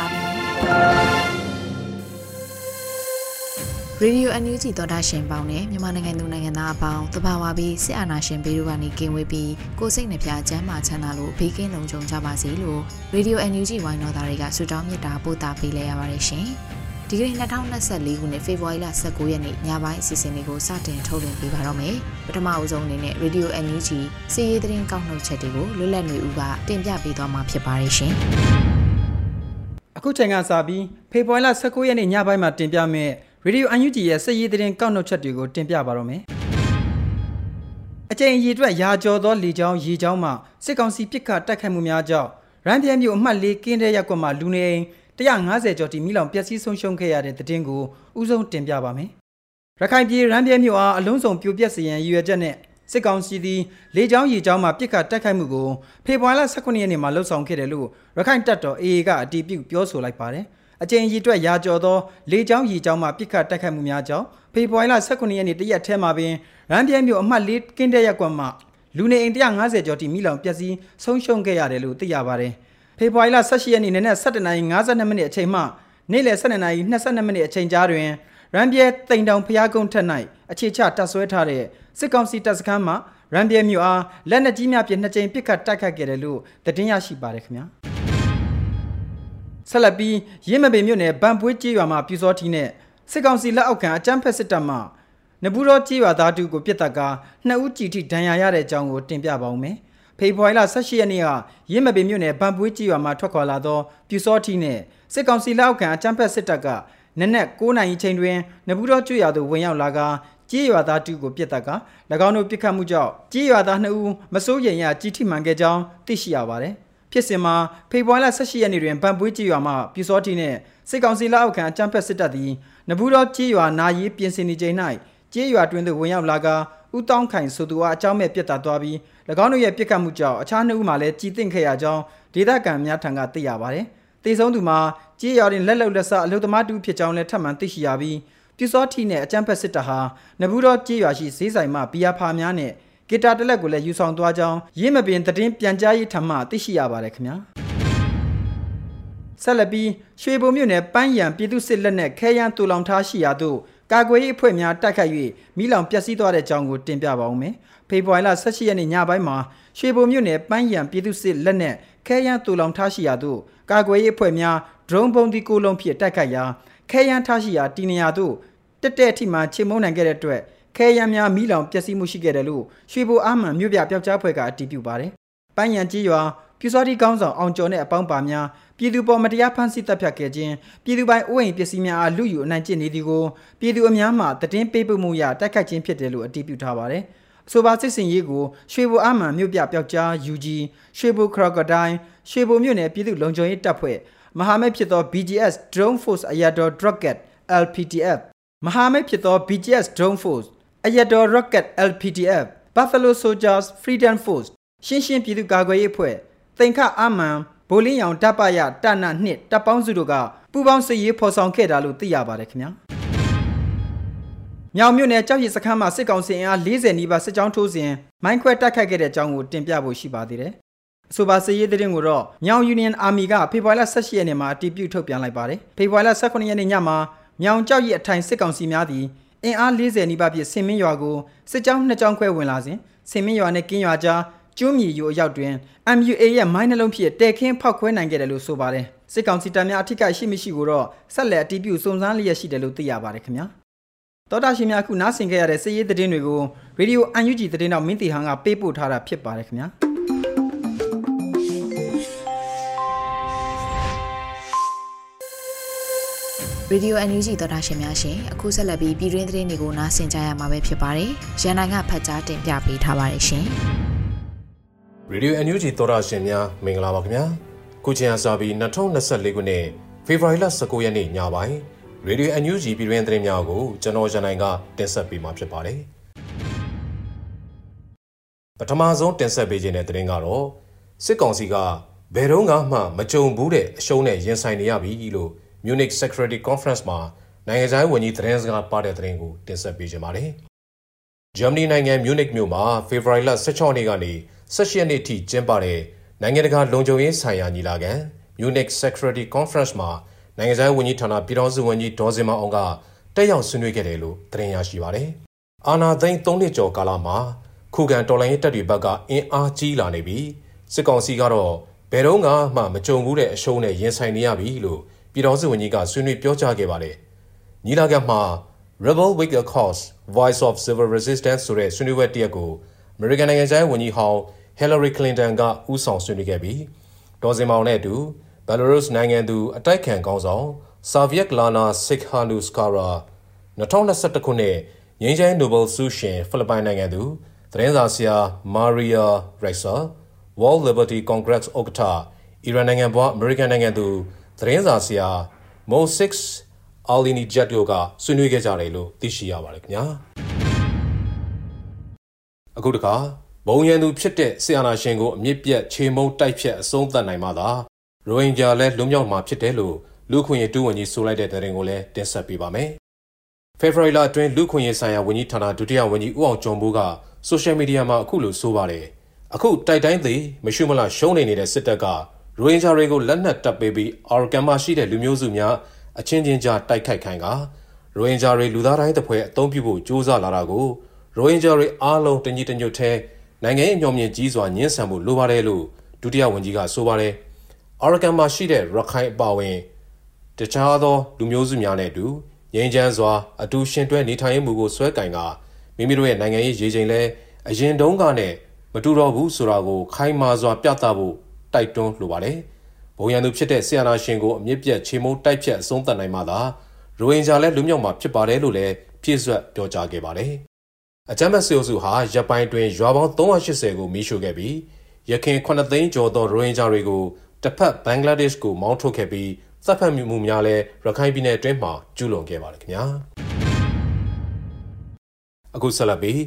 ါပြီ ရေဒီယိုအန်ယူဂျီသောတာရှင်ပေါင်းနဲ့မြန်မာနိုင်ငံသူနိုင်ငံသားအပေါင်းတဘာဝပြီးစစ်အာဏာရှင်ဘေးတို့ကနေကင်းဝေးပြီးကိုစိတ်နှပြချမ်းမာချမ်းသာလို့ဘေးကင်းလုံခြုံကြပါစေလို့ရေဒီယိုအန်ယူဂျီဝိုင်းတော်သားတွေကဆုတောင်းမေတ္တာပို့သပေးလိုက်ရပါတယ်ရှင်။ဒီကနေ့2024ခုနှစ်ဖေဖော်ဝါရီလ19ရက်နေ့ညပိုင်းအစီအစဉ်လေးကိုစတင်ထုတ်လွှင့်ပေးပါတော့မယ်။ပထမအဦးဆုံးအနေနဲ့ရေဒီယိုအန်ယူဂျီစီးရီးသတင်းကောက်နှုတ်ချက်တွေကိုလွတ်လပ်နေဦးကတင်ပြပေးသွားမှာဖြစ်ပါတယ်ရှင်။ အခုချိန်ကစပြီးဖေဖော်ဝါရီလ19ရက်နေ့ညပိုင်းမှာတင်ပြမယ့်ရေဒီယိုအန်ယူဂျီရဲ့စည်ရည်သတင်းကောက်နှုတ်ချက်တွေကိုတင်ပြပါတော့မယ်။အကြိမ်အရေအတွက်ရာကျော်သောလေကြောင်းရေကြောင်းမှစစ်ကောင်စီပစ်ခတ်တိုက်ခိုက်မှုများကြောင့်ရန်ပြဲမြို့အမှတ်၄ကင်းတဲ့ရပ်ကွက်မှာလူနေအိမ်150ကျော်တိမိလောင်ပျက်စီးဆုံးရှုံးခဲ့ရတဲ့သတင်းကိုဥဆုံးတင်ပြပါမယ်။ရခိုင်ပြည်ရန်ပြဲမြို့အားအလုံးစုံပြိုပျက်စေရန်ရည်ရွယ်ချက်နဲ့ စစ်ကောင်စီသည်လေကြောင်းရေကြောင်းမှပစ်ခတ်တိုက်ခိုက်မှုကိုဖေဖော်ဝါရီလ18ရက်နေ့မှာလှုပ်ဆောင်ခဲ့တယ်လို့ရခိုင်တပ်တော် AA ကအတည်ပြုပြောဆိုလိုက်ပါတယ်။အကြိမ်ကြီးအတွက်ရာကျော်သောလေကြောင်းရေကြောင်းမှပစ်ခတ်တိုက်ခိုက်မှုများကြောင့်ဖေဖော်ဝါရီလ18ရက်နေ့တရက်ထဲမှာပင်ရန်ပြဲမြို့အမှတ်၄ကင်းတဲ့ရက်ကွက်မှလူနေအိမ်150ကျော်တိမိလောင်ပျက်စီးဆုံးရှုံးခဲ့ရတယ်လို့သိရပါတယ်။ဖေဖော်ဝါရီလ18ရက်နေ့နနက်7:52မိနစ်အချိန်မှနေ့လယ်12:22မိနစ်အချိန်ကြားတွင် ရန်ပြဲတိန်တောင်ဖျားကုန်းထက်၌အခြေချတပ်ဆွဲထားတဲ့စစ်ကောင်စီတပ်စခန်းမှရန်ပြဲမြို့အားလက်နက်ကြီးများဖြင့်နှစ်ကြိမ်ပစ်ခတ်တိုက်ခတ်ခဲ့တယ်လို့သတင်းရရှိပါတယ်ခင်ဗျာဆက်လက်ပြီးရင်းမပင်မြို့နယ်ဗန်ပွေးကြေးရွာမှာပြူစောထီနဲ့စစ်ကောင်စီလက်အောက်ခံအကြမ်းဖက်စစ်တပ်မှနဘူးတော်ကြေးရွာသားတူကိုပြစ်တက်ကာနှစ်ဦးကြည်ထိဒဏ်ရာရတဲ့အကြောင်းကိုတင်ပြပါဦးမယ်ဖေဖော်ဝါရီလ18ရက်နေ့ကရင်းမပင်မြို့နယ်ဗန်ပွေးကြေးရွာမှာထွက်ခွာလာသောပြူစောထီနဲ့စစ်ကောင်စီလက်အောက်ခံအကြမ်းဖက်စစ်တပ်က နနက်9နာရီချိန်တွင်နဘူးတော်ကျွေရသို့ဝင်ရောက်လာကကြေးရွာသားတူကိုပြစ်တက်က၎င်းတို့ပြစ်ခတ်မှုကြောင့်ကြေးရွာသား2ဦးမစိုးရိမ်ရကြီးထိမှန်ခဲ့ကြောင်းသိရှိရပါတယ်။ဖြစ်စဉ်မှာဖေဖော်ဝါရီလ18ရက်နေ့တွင်ဗန်ပွေးကြေးရွာမှပြူစောတီနှင့်စစ်ကောင်စီလက်အောက်ခံအကြမ်းဖက်စစ်တပ်သည်နဘူးတော်ကြေးရွာနာရီပြင်ဆင်နေချိန်၌ကြေးရွာတွင်သို့ဝင်ရောက်လာကဦးတောင်းခိုင်ဆိုသူအားအကြောင်းမဲ့ပြစ်တာသွားပြီး၎င်းတို့ရဲ့ပြစ်ခတ်မှုကြောင့်အခြားနှစ်ဦးမှလည်းကြည်တင့်ခဲ့ရကြောင်းဒေသခံများထံကသိရပါတယ်။ တေဆုံးသူမှာကြေးရွာတွင်လက်လုံလက်ဆအလုသမားတူဖြစ်ကြောင်းလည်းထပ်မံသိရှိရပြီးပြူစောထီနဲ့အကြမ်းဖက်စစ်တပ်ဟာနဘူးတော်ကြေးရွာရှိဈေးဆိုင်မှဘီယာဖာများနဲ့ဂီတာတလက်ကိုလည်းယူဆောင်သွားကြောင်းရင်းမပင်သတင်းပြန်ကြားရေးထံမှသိရှိရပါတယ်ခင်ဗျာဆက်လက်ပြီးရွှေဘုံမြို့နယ်ပန်းရံပြည်သူစစ်လက်နက်ခဲယမ်းတူလောင်ထားရှိရာသို့ကာကွယ်ရေးအဖွဲ့များတိုက်ခတ်၍မိလောင်ပျက်စီးသွားတဲ့အကြောင်းကိုတင်ပြပါဦးမယ်ဖေဖော်ဝါရီလ18ရက်နေ့ညပိုင်းမှာရွှေဘုံမြို့နယ်ပန်းရံပြည်သူစစ်လက်နက် ခဲယမ်းတူလောင်ထားရှိရာသို့ကာကွယ်ရေးအဖွဲ့များဒရုန်းပုံဒီကိုလုံးဖြင့်တိုက်ခတ်ရာခဲယမ်းထားရှိရာတီနေရာသို့တက်တဲ့အထိမှချေမုန်းနိုင်ခဲ့တဲ့အတွက်ခဲယမ်းများမိလောင်ပျက်စီးမှုရှိခဲ့တယ်လို့ရွှေဘိုအာမှန်မြို့ပြပျောက်ကြားဖွဲ့ကအတည်ပြုပါတယ်။ပန်းရံကြီးရွာပြူစောတိကောင်းဆောင်အောင်ကျော်နဲ့အပေါင်းပါများပြည်သူပေါ်မတရားဖမ်းဆီးတပ်ဖြတ်ခဲ့ခြင်းပြည်သူပိုင်အိုးအိမ်ပစ္စည်းများအားလူယူအနိုင်ကျင့်နေသည်ကိုပြည်သူအများမှတည်င်းပေးပို့မှုရတိုက်ခတ်ခြင်းဖြစ်တယ်လို့အတည်ပြုထားပါတယ်။အ ဆိုပါစစ်စင်ရေးကိုရွှေဘိုအာမှန်မြို့ပြပျောက်ကြား UG ရွှေဘိုခရိုကဒိုင်းရွှေဘိုမြို့နယ်ပြည်သူလုံခြုံရေးတပ်ဖွဲ့မဟာမိတ်ဖြစ်သော BGS Drone Force အရာတော် Rocket LPTF မဟာမိတ်ဖြစ်သော BGS Drone Force အရတော် Rocket LPTF Buffalo Soldiers Freedom Force ရှင်းရှင်းပြည်သူ့ကာကွယ်ရေးအဖွဲ့သင်္ခအာမန်ဘိုလင်းရောင်တပ်ပရတနနှစ်တပ်ပေါင်းစုတို့ကပူးပေါင်းစစ်ရေးဖော်ဆောင်ခဲ့တာလို့သိရပါတယ်ခင်ဗျာ မြောင်မြို့နယ်ကြောက်ရည်စခန်းမှာစစ်ကောင်စီအင်အား40နီးပါးစစ်ကြောင်းထိုးစဉ်မိုင်းခွဲတိုက်ခိုက်ခဲ့တဲ့အကြောင်းကိုတင်ပြဖို့ရှိပါသေးတယ်အဆိုပါစစ်ရေးသတင်းကိုတော့မြောင် Union Army ကဖေဖော်ဝါရီလ18ရက်နေ့မှာအတည်ပြုထုတ်ပြန်လိုက်ပါတယ်ဖေဖော်ဝါရီလ18ရက်နေ့ညမှာမြောင်ကြောက်ရည်အထိုင်စစ်ကောင်စီများသည်အင်အား40နီးပါးဖြင့်ဆင်မင်းရွာကိုစစ်ကြောင်းနှစ်ကြောင်းခွဲဝင်လာစဉ်ဆင်မင်းရွာနဲ့ကင်းရွာကြားကျွန်းမြေယူအရောက်တွင် MUA ရဲ့မိုင်းနှလုံးဖြင့်တဲခင်းဖောက်ခွဲနိုင်ခဲ့တယ်လို့ဆိုပါတယ်စစ်ကောင်စီတပ်များအထိကိရှိမရှိကိုတော့ဆက်လက်အတည်ပြုစုံစမ်းလျက်ရှိတယ်လို့သိရပါတယ်ခင်ဗျာ တော်တာရှင်များအခုနားဆင်ခဲ့ရတဲ့စစ်ရေးသတင်းတွေကိုရေဒီယို UNG သတင်းတော်မင်းတီဟန်ကပေးပို့ထားတာဖြစ်ပါတယ်ခင်ဗျာရေဒီယို NUG သောတာရှင်များရှင်အခုဆက်လက်ပြီးပြည်တွင်းသတင်းတွေကိုနားဆင်ကြရမှာပဲဖြစ်ပါတယ်။ရန်နိုင်ကဖတ်ကြားတင်ပြပေးထားပါတယ်ရှင်။ရေဒီယို NUG သောတာရှင်များမင်္ဂလာပါခင်ဗျာ။ခုချိန်အစပြီး2024ခုနှစ်ဖေဖော်ဝါရီလ19ရက်နေ့ညပိုင်း ရေဒီယို NUG ပြည်တွင်းသတင်းများကိုကျွန်တော်ရန်နိုင်ကတင်ဆက်ပေးမှာဖြစ်ပါတယ်။ပထမဆုံးတင်ဆက်ပေးခြင်းတဲ့သတင်းကတော့စစ်ကောင်စီကဘယ်တော့မှမကြုံဘူးတဲ့အရှုံးနဲ့ရင်ဆိုင်နေရပြီလို့ Munich Security Conference မှာနိုင်ငံခြားရေးဝန်ကြီးသတင်းစကားပါတဲ့သတင်းကိုတင်ဆက်ပေးကြပါမယ်။ဂျာမနီနိုင်ငံ Munich မြို့မှာဖေဖော်ဝါရီလ16ရက်နေ့ကနေ18ရက်နေ့ထိကျင်းပတဲ့နိုင်ငံတကာလုံခြုံရေးဆိုင်ရာညီလာခံ Munich Security Conference မှာ နိုင်ငံခြားရေးဝန်ကြီးဌာနပြည်ထောင်စုဝန်ကြီးဒေါ်စင်မအောင်ကတက်ရောက်ဆွေးနွေးခဲ့တယ်လို့သတင်းရရှိပါတယ်။အာနာသိန်း3နှစ်ကျော်ကာလမှာခုခံတော်လှန်ရေးတပ်တွေဘက်ကအင်အားကြီးလာနေပြီးစစ်ကောင်စီကတော့ဘယ်တော့မှမကြုံဘူးတဲ့အရှုံးနဲ့ရင်ဆိုင်နေရပြီလို့ပြည်တော်စုဝန်ကြီးကဆွေးနွေးပြောကြားခဲ့ပါတယ်။ညီလာခံမှာ Rebel Wake a Cause Voice of Civil Resistance ဆိုတဲ့ဆွေးနွေးပွဲတစ်ရက်ကို American နိုင်ငံခြားရေးဝန်ကြီးဟောင်း Hillary Clinton ကဦးဆောင်ဆွေးနွေးခဲ့ပြီးဒေါ်စင်မောင်နဲ့အတူ Belarus နိုင်ငံသူအတိုက်ခံကောင်းဆောင် Soviet Lana Sikhanuskara 2021ခုနှစ်ငြိမ်းချမ်းနိုဘယ်ဆုရှင်ဖိလစ်ပိုင်နိုင်ငံသူသတင်းစာဆရာ Maria Ressa World Liberty Congress ဥက္ကဋ္ဌအီရန်နိုင်ငံပွားအမေရိကန်နိုင်ငံသူသတင်းစာဆရာမိုဆစ်အာလီနီဂျက်တို့ကဆွေးနွေးခဲ့ကြတယ်လို့သိရှိရပါတယ်ခင်ဗျာအခုတခါဘုံရန်သူဖြစ်တဲ့ဆီယနာရှင်ကိုအမြင့်ပြတ်ခြေမုံတိုက်ဖြတ်အဆုံးသတ်နိုင်မှသာ ရိုဟင်ဂျာလည်းလွတ်မြောက်မှာဖြစ်တယ်လို့လူခွင့်ရေးတူဝန်ကြီးဆိုလိုက်တဲ့တဲ့ရင်ကိုလည်းတင်ဆက်ပေးပါမယ်ဖေဖော်ဝါရီလအတွင်းလူခွင့်ရေးဆိုင်ရာဝန်ကြီးဌာနဒုတိယဝန်ကြီးဦးအောင်ကျော်မိုးကဆိုရှယ်မီဒီယာမှာအခုလိုဆိုပါတယ်အခုတိုက်တိုင်းသည်မရှိမလားရှုံးနေနေတဲ့စစ်တပ်ကရိုဟင်ဂျာတွေကိုလက်နက်တပ်ပေးပြီးအာရကန်မှာရှိတဲ့လူမျိုးစုများအချင်းချင်းကြားတိုက်ခိုက်ခိုင်းကရိုဟင်ဂျာတွေလူသားတိုင်းတစ်ဖွဲ့အုံပြုဖို့ကြိုးစားလာတာကိုရိုဟင်ဂျာတွေအားလုံးတညီတညွတ်ထဲနိုင်ငံရေးအမျှော်မြင်ကြီးစွာညှင်းဆန်မှုလိုပါတယ်လို့ဒုတိယဝန်ကြီးကဆိုပါတယ် အာရကန်မှာရှိတဲ့ရခိုင်အပါဝင်တခြားသောလူမျိုးစုများနဲ့အတူငြိမ်းချမ်းစွာအတူရှင်တွဲနေထိုင်မှုကိုဆွဲကင်ကမိမိတို့ရဲ့နိုင်ငံရေးရေချိန်လဲအရင်တုန်းကနဲ့မတူတော့ဘူးဆိုတာကိုခိုင်မာစွာပြသဖို့တိုက်တွန်းလိုပါတယ်။ဘုံရန်သူဖြစ်တဲ့ဆီယနာရှင်ကိုအမြင့်ပြတ်ချေမုန်းတိုက်ဖြတ်အဆုံးသတ်နိုင်မှသာရိုဟင်ဂျာလည်းလူမျိုးမှာဖြစ်ပါတယ်လို့လည်းပြည့်စွက်ပြောကြားခဲ့ပါတယ်။အကြမ်းဖက်စစ်အုပ်စုဟာရပ်ပိုင်းတွင်ရွာပေါင်း380ကိုမိရှို့ခဲ့ပြီးရခိုင်9သိန်းကျော်သောရိုဟင်ဂျာတွေကို တစ်ဖက်ဘင်္ဂလားဒေ့ရှ်ကိုမောင်းထုတ်ခဲ့ပြီးသတ်ဖက်မှုများလည်းရခိုင်ပြည်နယ်အတွင်းမှာကျူးလွန်ခဲ့ပါတယ်ခင်ဗျာ။အခုဆက်လက်ပြီး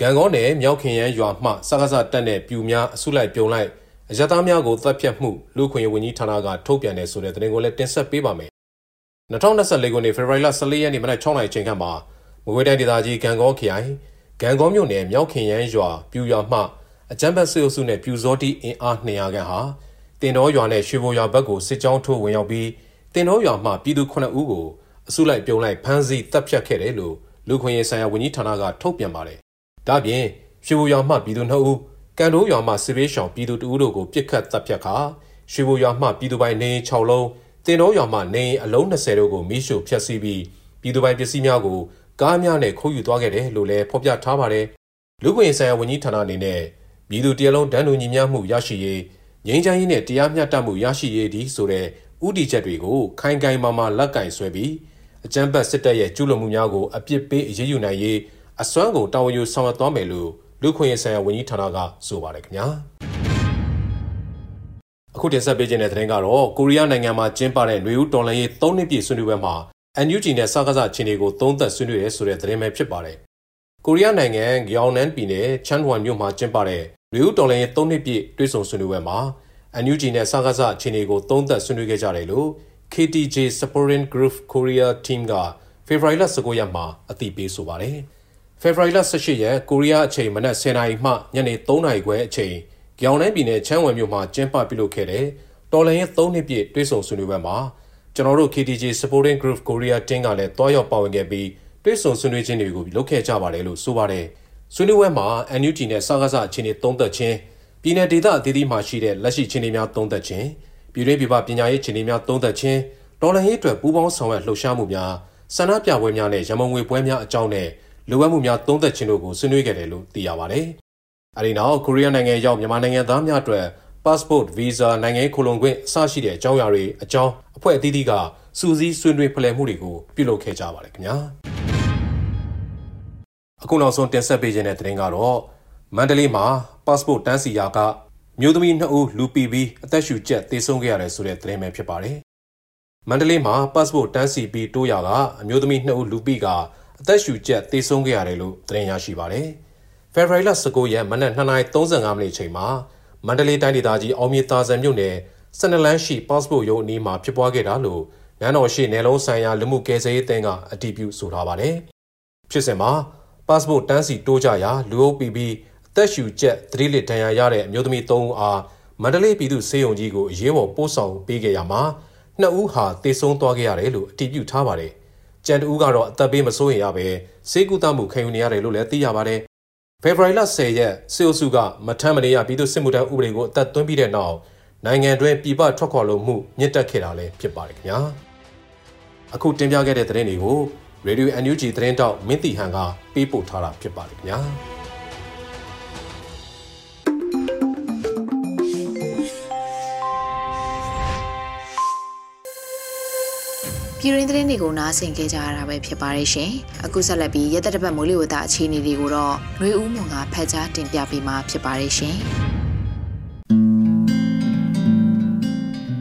ဂံကောနယ်မြောက်ခင်ရန်ရွာမှစကားစတက်တဲ့ပြူများအစုလိုက်ပြုံလိုက်အရသားများကိုတပ်ဖြတ်မှုလူခွင့်ရေးဝန်ကြီးဌာနကထုတ်ပြန်တဲ့ဆိုတဲ့သတင်းကိုလည်းတင်ဆက်ပေးပါမယ်။2024ခုနှစ်ဖေဖော်ဝါရီလ14ရက်နေ့မနက်6:00နာရီချိန်ခန့်မှာမကွေးတိုင်းဒေသကြီးကံကောခရိုင်ကံကောမြို့နယ်မြောက်ခင်ရန်ရွာပြူရွာမှအကြမ်းဖက်စစ်အုပ်စုနဲ့ပြူစောတိအင်အား200ခန့်ဟာ တင်တော်ရွာနဲ့ရွှေဘိုရွာဘက်ကိုစစ်ကြောင်းထိုးဝင်ရောက်ပြီးတင်တော်ရွာမှပြည်သူ9ဦးကိုအစုလိုက်ပြုံလိုက်ဖမ်းဆီးတပ်ဖြတ်ခဲ့တယ်လို့လူခွင့်ရေးဆိုင်ရာဝန်ကြီးဌာနကထုတ်ပြန်ပါတယ်။ဒါ့ပြင်ရွှေဘိုရွာမှပြည်သူ2ဦးကန်တိုးရွာမှစစ်ဘေးရှောင်ပြည်သူတဦးတို့ကိုပြစ်ခတ်တပ်ဖြတ်ခါရွှေဘိုရွာမှပြည်သူပိုင်နေ6လုံးတင်တော်ရွာမှနေအလုံး20တို့ကိုမိရှို့ဖျက်ဆီးပြီးပြည်သူပိုင်ပစ္စည်းများကိုကားများနဲ့ခိုးယူသွားခဲ့တယ်လို့လည်းဖော်ပြထားပါတယ်။လူ့ခွင့်ဆိုင်ရာဝန်ကြီးဌာနအနေနဲ့ပြည်သူတရလုံးတန်းတူညီမျှမှုရရှိရေး ငြိမ်းချမ်းရေးနဲ့တရားမျှတမှုရရှိရေးဒီဆိုတဲ့ဥတီချက်တွေကိုခိုင်ခိုင်မာမာလက်ကင်ဆွဲပြီးအကြမ်းဖက်စစ်တပ်ရဲ့ကျူးလွန်မှုများကိုအပြစ်ပေးအရေးယူနိုင်ရေးအစွမ်းကုန်တာဝန်ယူဆောင်ရွက်သွားမယ်လို့လူခွင့်ရေးဆိုင်ရာဝန်ကြီးဌာနကဆိုပါတယ်ခင်ဗျာအခုတင်ဆက်ပေးခြင်းတဲ့သတင်းကတော့ကိုရီးယားနိုင်ငံမှာကျင်းပတဲ့ຫນွေဦးတော်လှန်ရေး၃နှစ်ပြည့်ဆွေးနွေးပွဲမှာ NUG နဲ့စကားစချင်းတွေကိုသုံးသက်ဆွေးနွေးရဲဆိုတဲ့သတင်းပဲဖြစ်ပါတယ်ကိုရီးယားနိုင်ငံဂယောင်နန်ပြည်နယ်ချန်ဟွမ်မြို့မှာကျင်းပတဲ့ ຫນွေဦးတော်လှန်ရေး၃နှစ်ပြည့်တွဲဆုံဆွေးနွေးပွဲမှာ NUG နဲ့စကားစချင်းတွေကိုသုံးသက်ဆွေးနွေးခဲ့ကြတယ်လို့ KTJ Supporting Group Korea Team ကဖေဖော်ဝါရီလ19ရက်မှာအသိပေးဆိုပါတယ်။ဖေဖော်ဝါရီလ18ရက်ကိုရီးယားအချိန်မနက်10:00နာရီမှညနေ3:00နာရီခွဲအချိန်ကြောင်နှန်းပြည်နယ်ချမ်းဝယ်မြို့မှာကျင်းပပြုလုပ်ခဲ့တဲ့တော်လှန်ရေး3နှစ်ပြည့်တွဲဆုံဆွေးနွေးပွဲမှာကျွန်တော်တို့ KTG Supporting Group Korea တင်းကလည်းတွားရောက်ပါဝင်ခဲ့ပြီးတွဲဆုံဆွေးနွေးခြင်းတွေကိုလုပ်ခဲ့ကြပါတယ်လို့ဆိုပါတယ်။ ဆွေးနွေးပွဲမှာ NUG နဲ့စကားစအချင်းတွေသုံးသက်ခြင်းစပြည်내ဒေသအသီးသီးမှာရှိတဲ့လက်ရှိချင်းတွေများသုံးသက်ခြင်းပြည်တွင်းပြည်ပပညာရေးချင်းတွေများသုံးသက်ခြင်းတော်လှန်ရေးအတွက်ပူးပေါင်းဆောင်ရွက်လှုပ်ရှားမှုများဆန္ဒပြပွဲများနဲ့ရမုံငွေပွဲများအကြောင်းနဲ့လိုအပ်မှုများသုံးသက်ခြင်းတို့ကိုဆွေးနွေးခဲ့တယ်လို့သိရပါတယ်။အဲဒီနောက်ကိုရီးယားနိုင်ငံရောက်မြန်မာနိုင်ငံသားများအတွက် passport visa နိုင်ငံရေးခိုလုံခွင့်အစရှိတဲ့အကြောင်းအရာတွေအကြောင်းအဖွဲ့အသီးသီးကစူးစီးဆွေးနွေးဖလှယ်မှုတွေကိုပြုလုပ်ခဲ့ကြပါတယ်ခင်ဗျာ အခုနောက်ဆုံးတင်ဆက်ပေးခြင်းတဲ့သတင်းကတော့မန္တလေးမှာ passport တန်းစီရာကမျိုးသမီး2ဦးလူပီပြီးအသက်ရှူကျက်သေဆုံးခဲ့ရတယ်ဆိုတဲ့သတင်းပဲဖြစ်ပါတယ်မန္တလေးမှာ passport တန်းစီပြီးတိုးရာကအမျိုးသမီး2ဦးလူပီကအသက်ရှူကျက်သေဆုံးခဲ့ရတယ်လို့သတင်းရရှိပါတယ်ဖေဖော်ဝါရီလ19ရက်မနက်2:35မိနစ်ချိန်မှာမန္တလေးတိုင်းဒေသကြီးအောင်မြေသာဆန်မြို့နယ်စနလန်းရှိ passport ရုံးအနီးမှာဖြစ်ပွားခဲ့တာလို့နန်းတော်ရှိနယ်လုံးဆိုင်ရာလူမှုကယ်ဆယ်ရေးအသင်းကအတည်ပြုဆိုထားပါတယ်။ဖြစ်စဉ်မှာ passport တန်းစီတိုးကြရာလူအုပ်ပြီးပြီးအသက်ရှူကျက်သတိလစ်ဒဏ်ရာရတဲ့အမျိုးသမီး၃ဦးအားမန္တလေးပြည်သူ့စေယုံကြီးကိုအရေးပေါ်ပို့ဆောင်ပေးခဲ့ရမှာနှစ်ဦးဟာတေဆုံးသွားခဲ့ရတယ်လို့အတည်ပြုထားပါတယ်။ကြံတဦးကတော့အသက်ဘေးမစိုးရင်ရပဲစေကူတမှုခံယူနေရတယ်လို့လည်းသိရပါတယ်ဖေဖော်ဝါရီလ10ရက်စေအိုစုကမထမ်းမနေရပြည်သူ့စစ်မှုထမ်းဥပဒေကိုအသက်သွင်းပြီးတဲ့နောက်နိုင်ငံတွင်းပြည်ပထွက်ခွာလို့မှုမြင့်တက်ခဲ့တာလည်းဖြစ်ပါတယ်ခင်ဗျာအခုတင်ပြခဲ့တဲ့သတင်းတွေကို Radio NUG သတင်းတောက်မင်းတီဟန်ကပေးပို့ထားတာဖြစ်ပါတယ်ခင်ဗျာပြည်ရင်းသတင်းတွေကိုနားဆင်ကြကြရတာပဲဖြစ်ပါတယ်ရှင်။အခုဆက်လက်ပြီးရက်သက်တပတ်မိုးလေဝသအခြေအနေတွေကိုတော့ຫນွေဦးမွန်ကဖတ်ကြားတင်ပြပေးမှာဖြစ်ပါတယ်ရှင်။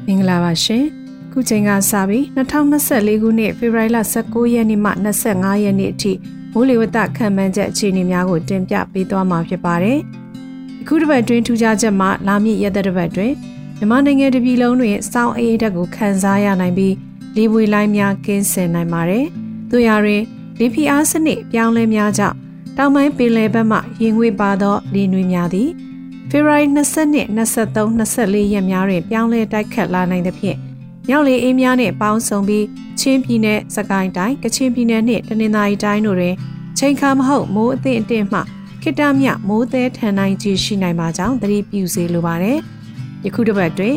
မင်္ဂလာပါရှင်။ ခုချိန်ကစပြီး2024ခုနှစ်ဖေဖော်ဝါရီလ19ရက်နေ့မှ25ရက်နေ့အထိမိုးလေဝသခန့်မှန်းချက်အခြေအနေများကိုတင်ပြပေးသွားမှာဖြစ်ပါတယ်။အခုတစ်ပတ်တွင်ထူးခြားချက်မှာလာမည့်ရက်သက်တပတ်တွင်မြန်မာနိုင်ငံတပြည်လုံးတွင်စောင်းအေးတက်ကိုခန်းစားရနိုင်ပြီးလေပွေလိုင်းများကင်းစင်နိုင်ပါတယ်။သူရတွင်လေဖီအားစနစ်ပြောင်းလဲများကြောင့်တောင်ပိုင်းပင်လယ်ဘက်မှရင်ငွေပါသောလေနွေများသည်ဖေဖော်ဝါရီ22 23 24ရက်များတွင်ပြောင်းလဲတိုက်ခတ်လာနိုင်သဖြင့် ရောက်လေအေးများနှင့်ပေါင်းစုံပြီးချင်းပြည်နယ်၊စကိုင်းတိုင်း၊ကချင်ပြည်နယ်နှင့်တနင်္သာရီတိုင်းတို့တွင်ချိန်ခါမဟုတ်မိုးအသင့်အင့်မှခိတမြမိုးသေးထန်နိုင်ခြင်းရှိနိုင်ပါကြောင်းသတိပြုစေလိုပါတယ်။ယခုတစ်ပတ်တွင်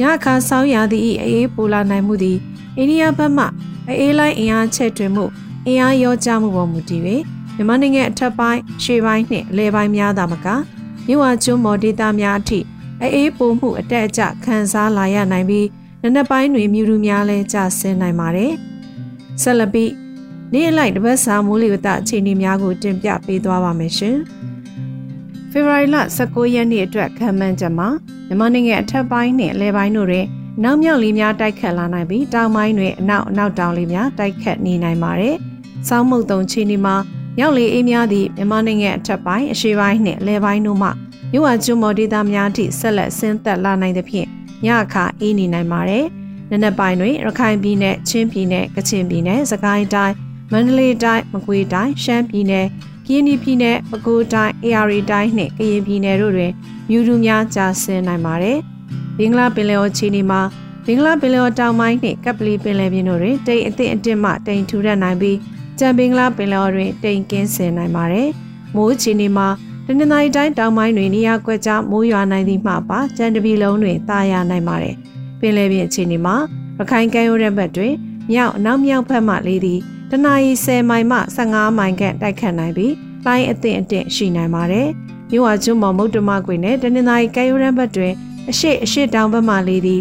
ညအခါဆောင်းရာသီ၏အေးပိုလာနိုင်မှုသည်အိန္ဒိယဘက်မှအေးလိုင်းအင်အားချက်တွင်မှုအင်အားရောကြမှုပေါ်မူတည်၍မြန်မာနိုင်ငံအထက်ပိုင်းရှေ့ပိုင်းနှင့်အလဲပိုင်းများသာမကမြို့ဝကျွန်းမော်ဒေသများအထိအေးပိုမှုအတက်အကျခံစားလာရနိုင်ပြီး နနက်ပိုင်းတွင်မြူတူများလဲကျဆင်းနိုင်ပါတယ်။ဆက်လက်ပြီးနေ့လိုက်တပတ်စာမိုးလေဝသအခြေအနေများကိုတင်ပြပေးသွားပါမယ်ရှင်။ဖေဖော်ဝါရီလ19ရက်နေ့အတွက်ခံမှန်းချက်မှာမြန်မာနိုင်ငံအထက်ပိုင်းနှင့်အလဲပိုင်းတို့တွင်နောက်မြောက်လေးများတိုက်ခတ်လာနိုင်ပြီးတောင်ပိုင်းတွင်အနောက်အနောက်တောင်လေးများတိုက်ခတ်နေနိုင်ပါတယ်။စောင်းမုတ်တုံချီနီမှာမြောက်လေအေးများသည့်မြန်မာနိုင်ငံအထက်ပိုင်းအရှေ့ပိုင်းနှင့်အလဲပိုင်းတို့မှမြို့ဝကျွန်းမော်ဒေသများထိဆက်လက်ဆင်းသက်လာနိုင်သဖြင့် ညအခါအေးနေနိုင်ပါတယ်။နနက်ပိုင်းတွင်ရခိုင်ပြည်နယ်၊ချင်းပြည်နယ်၊ကချင်ပြည်နယ်၊စကိုင်းတိုင်း၊မန္တလေးတိုင်း၊မကွေးတိုင်း၊ရှမ်းပြည်နယ်၊ကရင်ပြည်နယ်၊ပဲခူးတိုင်း၊အေရီတိုင်းနှင့်ကရင်ပြည်နယ်တို့တွင်မြူတူများကြာဆင်းနိုင်ပါတယ်။ဘင်္ဂလားပင်လယ်အော်ချီနီမှာဘင်္ဂလားပင်လယ်အော်တောင်ပိုင်းနှင့်ကပ်ပလီပင်လယ်ပြင်တို့တွင်တိမ်အသင့်အတင့်မှတိမ်ထူထပ်နိုင်ပြီးကြံဘင်္ဂလားပင်လယ်အော်တွင်တိမ်ကင်းစင်နိုင်ပါတယ်။မိုးချီနီမှာ တနင်္သာရီတိုင်းတောင်ပိုင်းတွင်နေရာကွက်ကြားမိုးရွာနိုင်သည့်မှပါကြံတပီလုံးတွင်တာယာနိုင်ပါတယ်။ပင်လယ်ပြင်အခြေအနေမှာရခိုင်ကမ်းရိုးတန်းဘက်တွင်မြောက်နောက်မြောက်ဘက်မှလေးသည်တနအီ10မိုင်မှ15မိုင်ခန့်တိုက်ခတ်နိုင်ပြီးလိုင်းအသင့်အတင့်ရှိနိုင်ပါတယ်။မြို့ဝကျွန်းမော်မုတ်တမကွေနဲ့တနင်္သာရီကမ်းရိုးတန်းဘက်တွင်အရှိအရှိတောင်ဘက်မှလေးသည်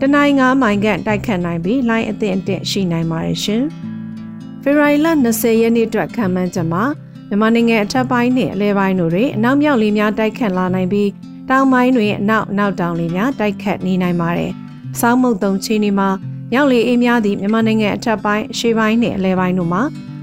တနိုင်ငါးမိုင်ခန့်တိုက်ခတ်နိုင်ပြီးလိုင်းအသင့်အင့်ရှိနိုင်ပါတယ်ရှင်။ဖေဖော်ဝါရီလ20ရက်နေ့အတွက်ခံမှန်းချက်မှာ မြန်မာနိုင်ငံအထက်ပိုင်းနှင့်အလဲပိုင်းတို့တွင်အနောက်မြောက်လေများတိုက်ခတ်လာနိုင်ပြီးတောင်ပိုင်းတွင်အနောက်နောက်တောင်လေများတိုက်ခတ်နေနိုင်ပါတယ်။စောင်းမုတ်တုံချင်းဒီမှာမြောက်လေအေးများသည့်မြန်မာနိုင်ငံအထက်ပိုင်းအရှေ့ပိုင်းနှင့်အလဲပိုင်းတို့မှာ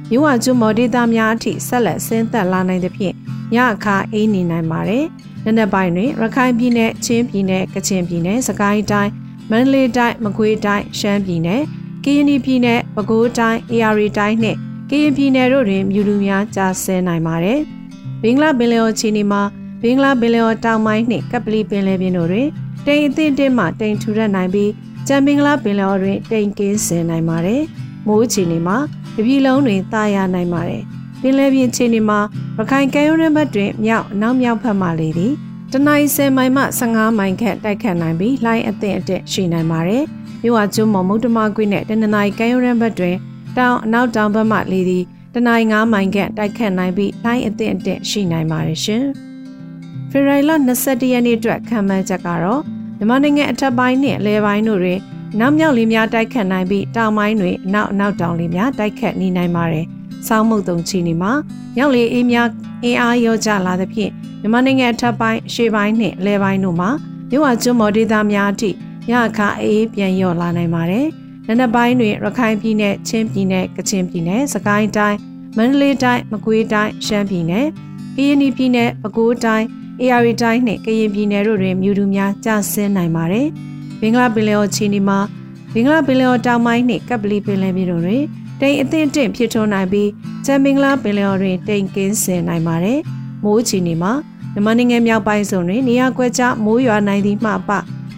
မြို့ဝကျွန်းမော်ဒေသများအထိဆက်လက်ဆင်းသက်လာနိုင်သဖြင့်ညအခါအေးနေနိုင်ပါတယ်။နနက်ပိုင်းတွင်ရခိုင်ပြည်နယ်ချင်းပြည်နယ်ကချင်ပြည်နယ်စကိုင်းတိုင်းမန္တလေးတိုင်းမကွေးတိုင်းရှမ်းပြည်နယ်ကရင်ပြည်နယ်ပဲခူးတိုင်းအေရီတိုင်းနှင့်က ရင်ပြည်နယ်တို့တွင်မြူလူများကြာဆင်းနိုင်ပါတယ်။ဘင်္ဂလားပင်လယ်အော်ချီနီမှာဘင်္ဂလားပင်လယ်အော်တောင်ပိုင်းနှင့်ကပလီပင်လယ်ပြင်တို့တွင်တိမ်အသင့်တင်းမှတိမ်ထူထပ်နိုင်ပြီးကြံဘင်္ဂလားပင်လယ်အော်တွင်တိမ်ကင်းဆင်းနိုင်ပါတယ်။မိုးချီနီမှာတပြည်လုံးတွင်တာယာနိုင်ပါတယ်။ပင်လယ်ပြင်ခြေနေမှာရခိုင်ကမ်းရိုးတန်းဘက်တွင်မြောက်အနောက်မြောက်ဘက်မှလေသည်တနင်္လာမိုင်မှ15မိုင်ခန့်တိုက်ခတ်နိုင်ပြီးလိုင်းအသင့်အတက်ရှိနိုင်ပါတယ်။မြို့ဝကျွန်းမော်မုတ်တမကွေးနဲ့တနင်္လာရီကမ်းရိုးတန်းဘက်တွင် တောင်အနောက်တောင်ဘက်မှလေသည်တနင်္လာ9မိုင်ခန့်တိုက်ခတ်နိုင်ပြီးလိုင်းအသင့်အတက်ရှိနိုင်ပါတယ်ရှင်။ဖေရိုင်လာ21ရက်နေ့အတွက်ခံမှန်းချက်ကတော့မြန်မာနိုင်ငံအထက်ပိုင်းနဲ့အလဲပိုင်းတို့တွင်နောက်မြောက်လေးများတိုက်ခတ်နိုင်ပြီးတောင်ပိုင်းတွင်အနောက်အနောက်တောင်လေးများတိုက်ခတ်နေနိုင်ပါတယ်။စောင်းမုတ်တုံချီနေမှာမြောက်လေးအေးများအင်အားရောကြလာသဖြင့်မြန်မာနိုင်ငံအထက်ပိုင်းရှေ့ပိုင်းနှင့်အလဲပိုင်းတို့မှာမြို့ဝကျွန်းမော်ဒေသများအထိရခါအေးပြန်လျော့လာနိုင်ပါတယ်။ နံနက်ပိုင်းတွင်ရခိုင်ပြည်နယ်၊ချင်းပြည်နယ်၊ကချင်ပြည်နယ်၊စကိုင်းတိုင်း၊မန္တလေးတိုင်း၊မကွေးတိုင်း၊ရှမ်းပြည်နယ်၊ကရင်ပြည်နယ်၊ပဲခူးတိုင်း၊အေရီတိုင်းနှင့်ကရင်ပြည်နယ်တို့တွင်မြူတူများကျဆင်းနိုင်ပါတယ်။ဘင်္ဂလားပင်လယ်အော်ချီနီမှာဘင်္ဂလားပင်လယ်အော်တောင်ပိုင်းနှင့်ကပ်ပလီပင်လယ်ပြင်တို့တွင်တိမ်အသင့်တင့်ဖြစ်ထွန်းနိုင်ပြီးချမ်ဘင်္ဂလားပင်လယ်အော်တွင်တိမ်ကင်းစင်နိုင်ပါတယ်။မိုးချီနီမှာမြန်မာနိုင်ငံမြောက်ပိုင်းစုံတွင်နေရာကွက်ကြားမိုးရွာနိုင်သည့်မှပ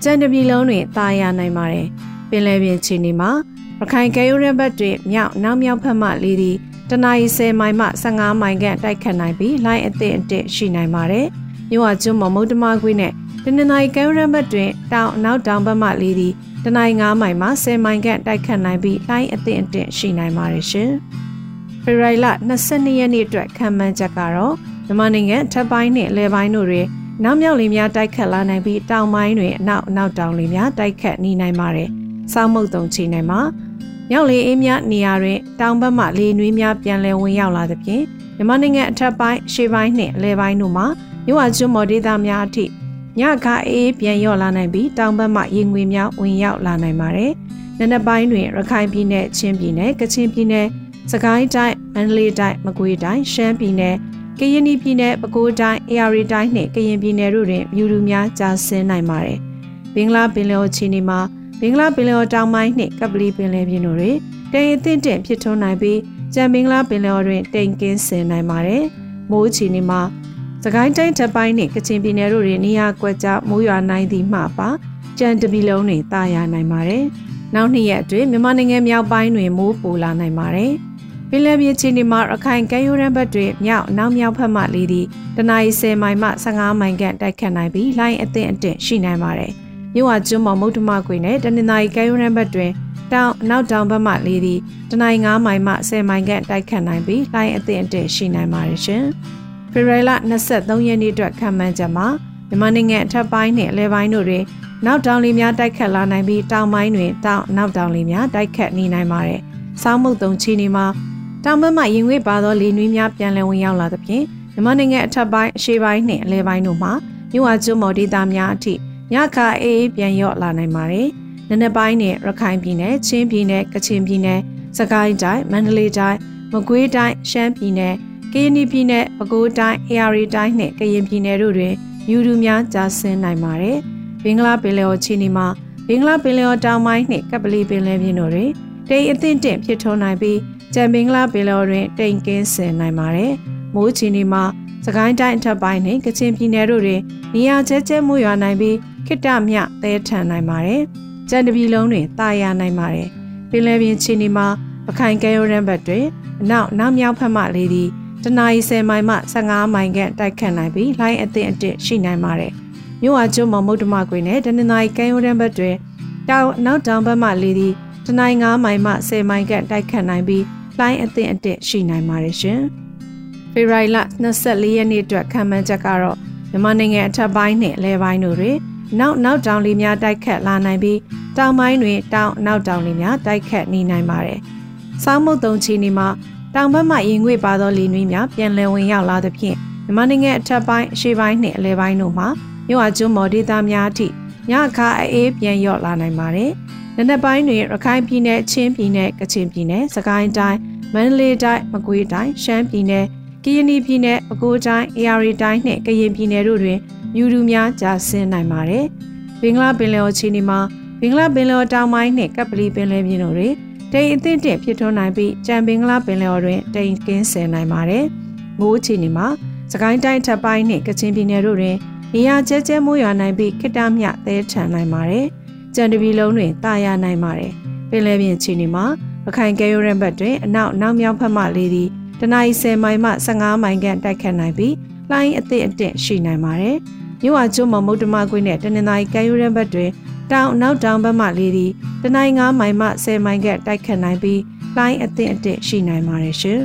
ကြံတပြည်လုံးတွင်တာယာနိုင်ပါတယ်။ ပင်လယ်ပြင်ခြေနေမှာရခိုင်ကဲရိုးရဘတ်တွင်မြောက်နောက်မြောက်ဖက်မှလေသည်တနအီ10မိုင်မှ15မိုင်ခန့်တိုက်ခတ်နိုင်ပြီးလိုင်းအသင့်အတင့်ရှိနိုင်ပါတယ်။မြို့ဝကျွန်းမမုတ်တမကွေးနဲ့တနင်္လာရီကဲရိုးရဘတ်တွင်တောင်နောက်တောင်ဘက်မှလေသည်တနင်္လာ9မိုင်မှ10မိုင်ခန့်တိုက်ခတ်နိုင်ပြီးလိုင်းအသင့်အတင့်ရှိနိုင်ပါတယ်ရှင်။ဖေရိုင်လ22ရက်နေ့အတွက်ခံမှန်းချက်ကတော့မြန်မာနိုင်ငံထပ်ပိုင်းနဲ့လယ်ပိုင်းတို့တွင်နောက်မြောက်လေများတိုက်ခတ်လာနိုင်ပြီးတောင်ပိုင်းတွင်အနောက်အနောက်တောင်လေများတိုက်ခတ်နေနိုင်ပါတယ်။ စောင်းမုတ်တုံချီနိုင်မှာမြောက်လေအေးများနေရာတွင်တောင်ဘက်မှလေနွေးများပြန်လည်ဝင်ရောက်လာသဖြင့်မြန်မာနိုင်ငံအထက်ပိုင်းရှေ့ပိုင်းနှင့်အလယ်ပိုင်းတို့မှာမြို့ဝကျွန်းမော်ဒေသများအထိညခအေးပြန်လျော့လာနိုင်ပြီးတောင်ဘက်မှရေငွေများဝင်ရောက်လာနိုင်ပါတယ်။နနက်ပိုင်းတွင်ရခိုင်ပြည်နယ်ချင်းပြည်နယ်ကချင်ပြည်နယ်စကိုင်းတိုင်းမန္တလေးတိုင်းမကွေးတိုင်းရှမ်းပြည်နယ်ကရင်ပြည်နယ်ပဲခူးတိုင်းအေရီတိုင်းနှင့်ကရင်ပြည်နယ်တို့တွင်မြူတူများကြာဆင်းနိုင်ပါတယ်။ဘင်္ဂလားပင်လယ်ချီနီမှာ ဘင်္ဂလားပင်လယ်တောင်ပိုင်းနှင့်ကပလီပင်လယ်ပြင်တို့တွင်တိမ်အသင့်တင့်ဖြစ်ထွန်းနိုင်ပြီးကြံဘင်္ဂလားပင်လယ်တွင်တိမ်ကင်းဆင်နိုင်ပါတယ်။မိုးချီနီမှာစကိုင်းတိုင်းထပ်ပိုင်းနှင့်ကချင်ပြည်နယ်တို့တွင်နေရာကွက်ကြားမိုးရွာနိုင်သည့်မှပါကြံတပီလုံးတွင်တာယာနိုင်ပါတယ်။နောက်နှစ်ရက်အတွင်းမြန်မာနိုင်ငံမြောက်ပိုင်းတွင်မိုးပိုလာနိုင်ပါတယ်။ပင်လယ်ပြင်ခြေနေမှာရခိုင်ကမ်းရိုးတန်းဘက်တွင်မြောက်နောက်မြောက်ဘက်မှလေသည့်တနအီ10မိုင်မှ15မိုင်ခန့်တိုက်ခတ်နိုင်ပြီးလိုင်းအသင့်အတင့်ရှိနိုင်ပါတယ်။ မြို့ဝကျွန်းမော်မုတ်တမကွေနဲ့တနင်္သာရီကမ်းရိုးတန်းဘက်တွင်တောင်နောက်တောင်ဘက်မှလေသည့်တနင်္ဂနွေ9မိုင်မှ10မိုင်ခန့်တိုက်ခတ်နိုင်ပြီးလိုင်းအသင့်အတင့်ရှိနိုင်ပါတယ်ရှင်။ဖေဖော်ဝါရီလ23ရက်နေ့အတွက်ခံမှန်းချက်မှာမြန်မာနိုင်ငံအထက်ပိုင်းနဲ့အလဲပိုင်းတို့တွင်နောက်တောင်လေများတိုက်ခတ်လာနိုင်ပြီးတောင်ပိုင်းတွင်တောင်နောက်တောင်လေများတိုက်ခတ်နေနိုင်ပါတယ်။စောင်းမုတ်တုံချီနေမှာတောင်ဘက်မှရင်ငွေ့ပါသောလေနွေးများပြန်လည်ဝင်ရောက်လာသဖြင့်မြန်မာနိုင်ငံအထက်ပိုင်းအရှေ့ပိုင်းနှင့်အလယ်ပိုင်းတို့မှာမြို့ဝကျွန်းမော်ဒေသများအထိ ညခါအေးအေးပြန်ရော့လာနိုင်ပါတယ်။နနက်ပိုင်းနဲ့ရခိုင်ပြည်နယ်၊ချင်းပြည်နယ်၊ကချင်ပြည်နယ်၊စကိုင်းတိုင်း၊မန္တလေးတိုင်း၊မကွေးတိုင်း၊ရှမ်းပြည်နယ်၊ကရင်ပြည်နယ်၊ပဲခူးတိုင်း၊အေရီတိုင်းနှင့်ကရင်ပြည်နယ်တို့တွင်ယူတူများကြာဆင်းနိုင်ပါတယ်။ဘင်္ဂလားပင်လယ်ော်ချီနီမှာဘင်္ဂလားပင်လယ်ော်တောင်ပိုင်းနှင့်ကပလီပင်လယ်ပြင်တို့တွင်တိမ်အသင့်တင့်ဖြစ်ထွန်းနိုင်ပြီးကြံပင်္ဂလားပင်လယ်တွင်တိမ်ကင်းဆင်နိုင်ပါတယ်။မိုးချီနေမှာ စကိုင်းတိုင်းအထက်ပိုင်းနဲ့ကချင်ပြည်နယ်တို့တွင်နေရာကျဲကျဲမှုရွာနိုင်ပြီးခိတ္တမြသဲထန်နိုင်ပါတယ်။ကြံတပြည်လုံးတွင်တာယာနိုင်ပါတယ်။ပင်လယ်ပြင်ချီနေမှာပခိုင်ကဲရိုးရန်ဘတ်တွင်အနောက်နောက်မြောက်ဖက်မှလေးသည်တနအီ10မိုင်မှ15မိုင်ခန့်တိုက်ခတ်နိုင်ပြီးလိုင်းအသင့်အတစ်ရှိနိုင်ပါတယ်။မြို့ဝကျွန်းမမုတ်တမကွေနဲ့တနင်္လာရီကဲရိုးရန်ဘတ်တွင်တောင်နောက်တောင်ဘက်မှလေးသည်တနိုင်9မိုင်မှ10မိုင်ခန့်တိုက်ခတ်နိုင်ပြီးလိုင်းအသင့်အတက်ရှိနိုင်ပါတယ်ရှင်။ ဖေဖော်ဝါရီလ24ရက်နေ့အတွက်ခံမှန်းချက်ကတော့မြန်မာနိုင်ငံအထက်ပိုင်းနဲ့အလဲပိုင်းတို့တွင်နောက်နောက်တောင်လေများတိုက်ခတ်လာနိုင်ပြီးတောင်ပိုင်းတွင်တောင်နောက်တောင်လေများတိုက်ခတ်နေနိုင်ပါတယ်။စောင်းမုတ်တုံချီနေမှာတောင်ဘက်မှရင်ငွေပါသောလေနွေးများပြန်လည်ဝင်ရောက်လာသဖြင့်မြန်မာနိုင်ငံအထက်ပိုင်းအရှေ့ပိုင်းနှင့်အလဲပိုင်းတို့မှာမြို့အကျွန်းမော်ဒေသများအထိညခါအေးပြန်ရော့လာနိုင်ပါတယ်။နနက်ပိုင်းတွင်ရခိုင်ပြည်နယ်ချင်းပြည်နယ်ကချင်ပြည်နယ်စကိုင်းတိုင်းမန္တလေးတိုင်းမကွေးတိုင်းရှမ်းပြည်နယ် ကရင်ပြည်နယ်ပဲခူးတိုင်းအေရီတိုင်းနှင့်ကရင်ပြည်နယ်တို့တွင်မြူတူများကြာဆင်းနိုင်ပါတယ်။ဘင်္ဂလားပင်လယ်အော်ချီနီမှာဘင်္ဂလားပင်လယ်အော်တောင်ပိုင်းနှင့်ကပ်ပလီပင်လယ်ပြင်တို့တွင်တိမ်အသင့်တင့်ဖြစ်ထွန်းနိုင်ပြီးကြံဘင်္ဂလားပင်လယ်အော်တွင်တိမ်ကင်းဆင်နိုင်ပါတယ်။မိုးချီနီမှာစကိုင်းတိုင်းထပ်ပိုင်းနှင့်ကချင်ပြည်နယ်တို့တွင်နေရာကျဲကျဲမိုးရွာနိုင်ပြီးခိတ္တမြသဲထန်နိုင်ပါတယ်။ကြံတပီလုံးတွင်တာယာနိုင်ပါတယ်။ပင်လယ်ပြင်ချီနေမှာပခိုင်ကဲရိုးရန်ဘတ်တွင်အနောက်နောက်မြောက်ဖက်မှလေးသည် တနအီ10မိုင်မှ15မိုင်ခန့်တိုက်ခတ်နိုင်ပြီးလိုင်းအသစ်အတင့်ရှိနိုင်ပါတယ်။မြို့ဝကျွန်းမမုတ်တမကွင်းနဲ့တနင်္သာရီကမ်းရိုးတန်းဘက်တွင်တောင်နောက်တောင်ဘက်မှလေသည်တနိုင်း9မိုင်မှ10မိုင်ကတိုက်ခတ်နိုင်ပြီးလိုင်းအသင့်အတင့်ရှိနိုင်ပါတယ်ရှင်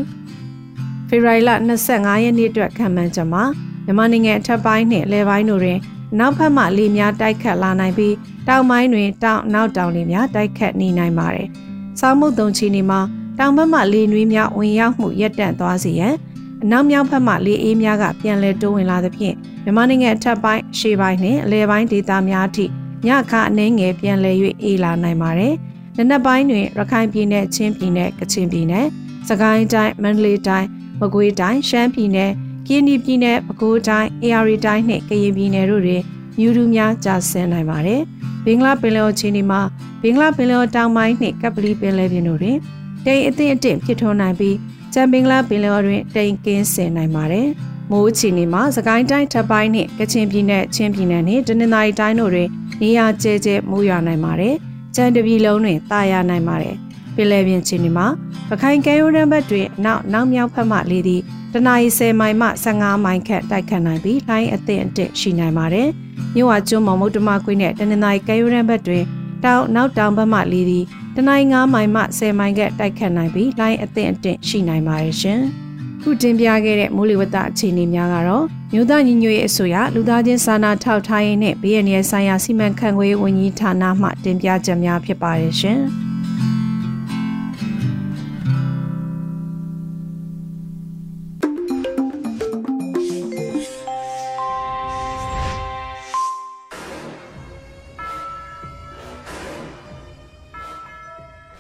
။ဖေဖော်ဝါရီလ25ရက်နေ့အတွက်ခံမှန်းချက်မှာမြန်မာနိုင်ငံအထက်ပိုင်းနှင့်လယ်ပိုင်းတို့တွင်နောက်ဘက်မှလေများတိုက်ခတ်လာနိုင်ပြီးတောင်ပိုင်းတွင်တောင်နောက်တောင်လေများတိုက်ခတ်နေနိုင်ပါတယ်။ဆောင်းမုတ်တုံချီနေမှာ တောင်ဘက်မှလေနွေးများဝင်ရောက်မှုရပ်တန့်သွားစေရန်အနောက်မြောက်ဘက်မှလေအေးများကပြန်လည်တိုးဝင်လာသဖြင့်မြန်မာနိုင်ငံအထက်ပိုင်းရှေ့ပိုင်းနှင့်အလယ်ပိုင်းဒေသများအထိညခအနှဲငယ်ပြန်လည်၍အေးလာနိုင်ပါတယ်။နနက်ပိုင်းတွင်ရခိုင်ပြည်နယ်ချင်းပြည်နယ်ကချင်ပြည်နယ်စကိုင်းတိုင်းမန္တလေးတိုင်းမကွေးတိုင်းရှမ်းပြည်နယ်ကင်းဒီပြည်နယ်ပဲခူးတိုင်းအေရီတိုင်းနှင့်ကရင်ပြည်နယ်တို့တွင်မြူတူများကျဆင်းနိုင်ပါတယ်။ဘင်္ဂလားပင်လယ်အော်ချင်းဒီမှာဘင်္ဂလားပင်လယ်အော်တောင်ပိုင်းနှင့်ကပလီပင်လယ်ပြင်တို့တွင် တိမ်အသင့်အတင့်ဖြစ်ထွန်းနိုင်ပြီးကျန်ဘင်္ဂလားပင်လယ်အော်တွင်တိမ်ကင်းဆင်နိုင်ပါတယ်။မိုးချီနေမှာစကိုင်းတိုင်းထပ်ပိုင်းနှင့်ကချင်ပြည်နယ်ချင်းပြည်နယ်နှင့်တနင်္သာရီတိုင်းတို့တွင်နေရာကျဲကျဲမိုးရွာနိုင်ပါတယ်။ကျန်တပြည်လုံးတွင်တာယာနိုင်ပါတယ်။ပင်လယ်ပြင်ချင်းဒီမှာပခိုင်ကဲရိုးတန်းဘက်တွင်နောက်နောက်မြောက်ဖက်မှလေသည်တနအီ10မိုင်မှ15မိုင်ခန့်တိုက်ခတ်နိုင်ပြီးလိုင်းအသင့်အင့်ရှိနိုင်ပါတယ်။မြို့ဝကျွန်းမမုတ်တမကွင်းနဲ့တနင်္သာရီကဲရိုးတန်းဘက်တွင် တောင်နောက်တောင်ဘက်မှလေသည်တနိုင်9မိုင်မှ10မိုင်ကတိုက်ခတ်နိုင်ပြီးလိုင်းအသင့်အင့်ရှိနိုင်ပါတယ်ရှင်။ခုတင်ပြခဲ့တဲ့မိုးလေဝသအခြေအနေများကတော့မြို့သားညီညွတ်ရေးအစိုးရလူသားချင်းစာနာထောက်ထားရေးနဲ့ဘေးရန်ရဲဆိုင်ရာစီမံခန့်ခွဲရေးဝန်ကြီးဌာနမှတင်ပြချက်များဖြစ်ပါတယ်ရှင်။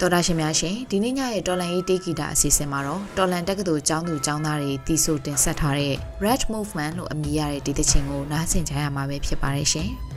တော်တာရှင်များရှင်ဒီနေ့ညရဲ့တော်လန်ရေးတေးဂီတာအစီအစဉ်မှာတော့တော်လန်တက္ကသိုလ်ကျောင်းသူကျောင်းသားတွေတီးဆိုတင်ဆက်ထားတဲ့ Red Movement လို့အမည်ရတဲ့ဒီသချင်းကိုနားဆင်ကြရမှာပဲဖြစ်ပါတယ်ရှင်။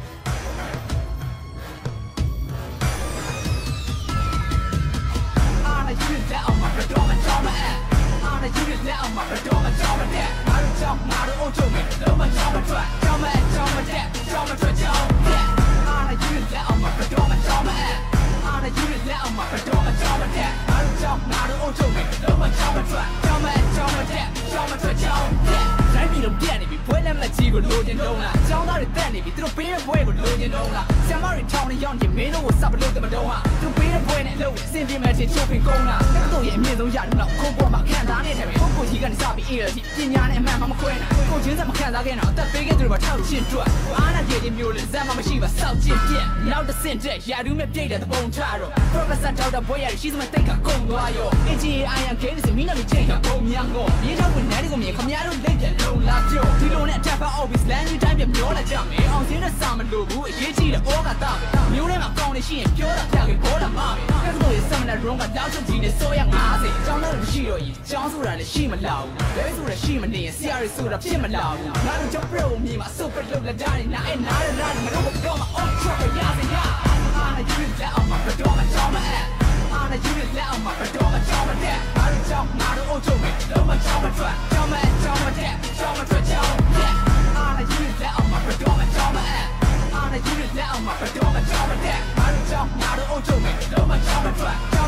ကိုလိုချင်တော့လားចောင်းသားတွေတက်နေပြီသူတို့ပေးတဲ့ဘွဲကိုလိုချင်တော့လား ဆ iam တွေထောင်းနေရောက်နေမင်းတို့ကိုစပ်ပလို့တမတော့ဟာသူပေးတဲ့ဘွဲနဲ့လို့အစင်ပြေမဲ့ချင်းချုပ်ပင်ကုန်းလားတက်တော့ရဲ့အမြင့်ဆုံးရတော့ခုံပေါ်မှာခံစားနေတယ်ပဲကိုကိုကြီးကနေစပြီးအေးရစီပညာနဲ့အမှန်မှမခွဲနိုင်ကိုချင်းစမခံစားခဲ့တော့အသက်ပေးခဲ့သူတွေမှာထောက်ရှင်းတွက်အားနာကြည်ချင်းမျိုးလေးဇက်မှမရှိပါစောက်ချင်ပြက်နောက်တစ်ဆင့်တက်ရာထူးမဲ့ပြိတ်တဲ့သဘုံချတော့ Professor Dr. ဘွဲရရှိစမဲ့တိတ်ကကုန်သွားရော AGI အန်ဂိမ်းစမင်းနဲ့မိချိန်ကပုံများကိုရေးထောက်ဝင်နေတယ်ကိုမြင်ခမရတို့လက်ပြလုံးလာပြောဒီလိုနဲ့ Java Office Land တိုင်းပြမျောလာကြမယ်အောင်စင်းနဲ့စာမလို့ဘူးအရေးကြီးတဲ့ဩဃာတပဲမျိုးထဲမှာကောင်းနေရှိရင်ပြောတာပြခဲ့ပေါ်လာမှာပဲကဲဆိုရင်စမနဲ့ drone ကတောက်ချုပ်ကြီးနဲ့ဆိုရ90ကျောင်းသားတွေမရှိတော့ရင်ကျောင်းဆိုတာလည်းရှိမလာဘူးဘဲဆိုတာရှိမနေရင်ဆရာတွေဆိုတာဖြစ်မလာဘူးငါတို့ကြောင့်ပြုံးမြေမှာ super လောက်လက်တိုင်းနားအဲနားရနားမလို့တော့မ on track ရရရအာနာယူလက်အောင်မှာတော့မကြောင်းမအဲအာနာယူလက်အောင်မှာတော့မကြောင်းမတဲ့အားကြောင့်ငါတို့အုပ်ချုပ်မယ်တော့မကြောင်းမထွက်ကြောင်းမကြောင်းမတဲ့ကြောင်းမထွက်ကြောင်း အာနာယူလက်အောင်မှာဘတော်မကြောင်းမတဲ့ငါတို့ကြောင်းငါတို့အုပ်ချုပ်မယ်တော့မကြောင်းမထွက်ကြော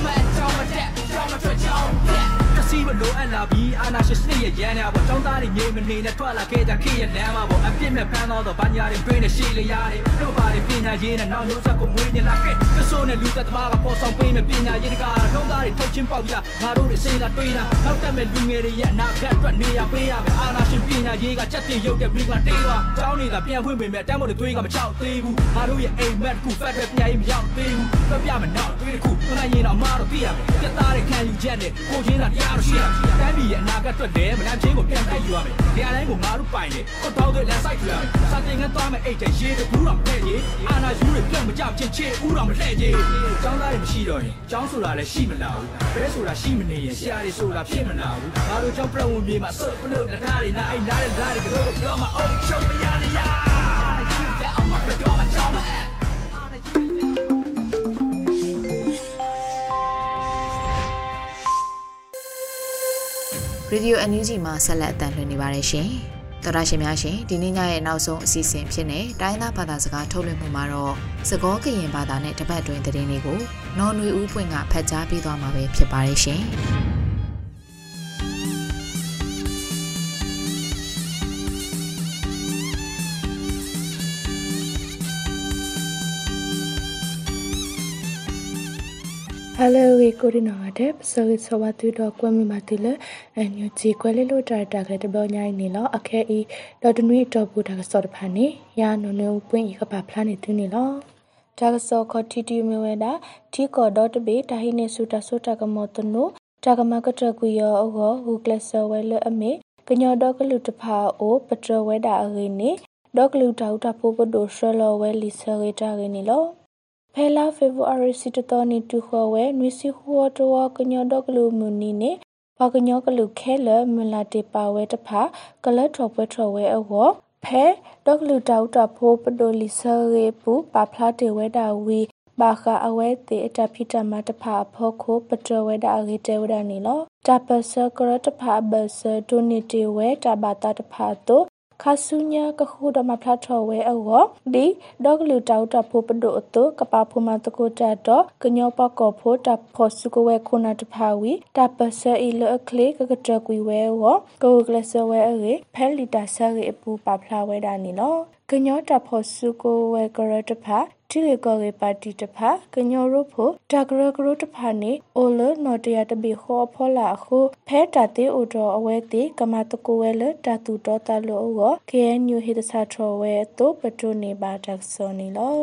စီမလိုအပ်လာပြီးအာနာရှင်စနစ်ရဲ့ရန်ရပေါ့ကျောင်းသားတွေငြိမ်မနေနဲ့ထွက်လာခဲ့ကြခေရဲ့လမ်းမှာပေါ့အပြစ်မဲ့ဖမ်းတော့တော့ဘာညာတွေပြင်းနေရှိလေရတယ်တို့ပါတွေပညာရေးနဲ့နောက်လို့ချက်ကိုမွေးနေလာခဲ့ကဆိုးနဲ့လူသက်သမားကပေါ်ဆောင်ပေးမယ်ပညာရေးတကားလုံးသားတွေထုတ်ချင်းပေါက်ပြငါတို့တွေစေးလာတွေးတာနောက်တက်မဲ့လူငယ်တွေရဲ့အနာဂတ်အတွက်နေရပေးရမယ်အာနာရှင်ပညာရေးကချက်တင်ရုပ်တဲ့ဘီကတေးသွားကျောင်းတွေကပြန်ဖွင့်ပေမဲ့တမ်းမို့တွေသွေးကမချောက်သေးဘူးငါတို့ရဲ့အိမ်မက်ကူဖက်တဲ့ပညာရေးမရောက်သေးဘူးပြပြမယ်နောက်တွေးတစ်ခုခဏရင်တော့မတော့သိရမယ်ပြသားတဲ့ခံယူချက်နဲ့ကိုချင်းသာတရားလို့ရှိရမယ်တမ်းပြည်ရဲ့အနာဂတ်အတွက်လည်းမလန့်ချင်းကိုပြန်တိုက်ယူရမယ်နေရာတိုင်းကိုငါတို့ပိုင်တယ်ကိုတောင်းတဲ့လမ်းဆိုင်ထူရမယ်စာတင်ငန်းသွားမယ်အိတ်တဲ့ရေးတဲ့ဘူးတော့မလှည့်ကြီးအာနာယူတွေပြတ်မကြောက်ချင်းချေဦးတော့မလှည့်ကြီးကျောင်းသားတွေမရှိတော့ရင်ကျောင်းဆိုတာလည်းရှိမလာဘူးဘဲဆိုတာရှိမနေရင်ဆရာတွေဆိုတာဖြစ်မလာဘူးငါတို့ကျောင်းပြတ်ဝင်ပြေမှာစုပ်ပလို့တထားတွေနားအိမ်နားတဲ့ဓာတ်တွေကတော့ပြောမှာအုပ်ချုပ်မရရ ရေဒီယို NUG မှာဆက်လက်အသံလွှင့်နေပါတယ်ရှင်။တော်ရရှင်များရှင်ဒီနေ့ညရဲ့နောက်ဆုံးအစီအစဉ်ဖြစ်နေတိုင်းသားဘာသာစကားထုတ်လွှင့်မှုမှာတော့စကောကရင်ဘာသာနဲ့တပတ်တွင်သတင်းတွေကိုနော်နွေဦးပွင့်ကဖတ်ကြားပေးသွားမှာပဲဖြစ်ပါတယ်ရှင်။ Hello ဝေကိုဒီနာတဲ့ပစောရစဝတူတော့ကွမ်မီမာတီလအန်ယူဂျီကွဲလေးလို့တာတာကလေးတဘောညိုင်းနေလောအခဲဤဒေါ်တနွေတော့ဘူးတာကစောတဖာနေရာနုံနုံပွင့်ဤကပါဖလားနေသူနေလောတာကစောခတီတီမီဝဲတာတီကောဒေါ်တဘေတာဟိနေဆူတာဆူတာကမောတနုတာကမကတကူယောအောဟူကလဆဝဲလအမေကညောဒေါကလူတဖာအိုပတရဝဲတာအရင်းနေဒေါကလူတာဥတာဖိုးပဒိုရှလောဝဲလီဆရေတာရင်းနေလော ဖဲလာဖေဗူအာရီစီတတော်နီတူခေါ်ဝဲနွီစီဟောတော်ကညောဒေါကလူမူနီနေဘာကညောကလူခဲလမလာတေပါဝဲတဖာကလတ်ထော်ပွဲထော်ဝဲအဝဖဲဒေါကလူတောက်တာဖိုးပဒိုလီဆရေပူပါဖလာတေဝဲတာဝီဘာခအဝဲတေအတဖိတမတဖာဖောခိုပတဝဲတာအဂေတေဝဒနီလောတပစကရတဖာဘဆဒိုနီတေဝဲတဘာတာတဖာတို ခါဆုညာကခုဒမဖလာထောဝဲအောဒီဒေါကလူတောက်တာဖိုပဒိုအတုကပဖူမတကိုတတော့ကညောပကောဖိုတဖောစုကဝဲခုနာတဖာဝီတပစအီလအခလေကကတကွီဝဲဝကိုကလဆဝဲအေဖဲလီတာဆရေအပူပဖလာဝဲတာနီနော် ကညောတဖောစုကိုဝဲကရတဖာတီလေကောရေပါတီတဖာကညောရုဖို့တာဂရဂရတဖာနေအိုလနော်တရတဘီခောဖောလာခုဖဲတာတေအိုတော်အဝဲတေကမတကိုဝဲလတာတူတော်တလို့အော KNU ဟိတစာထောဝဲတုပတုနေပါတက်စောနေလော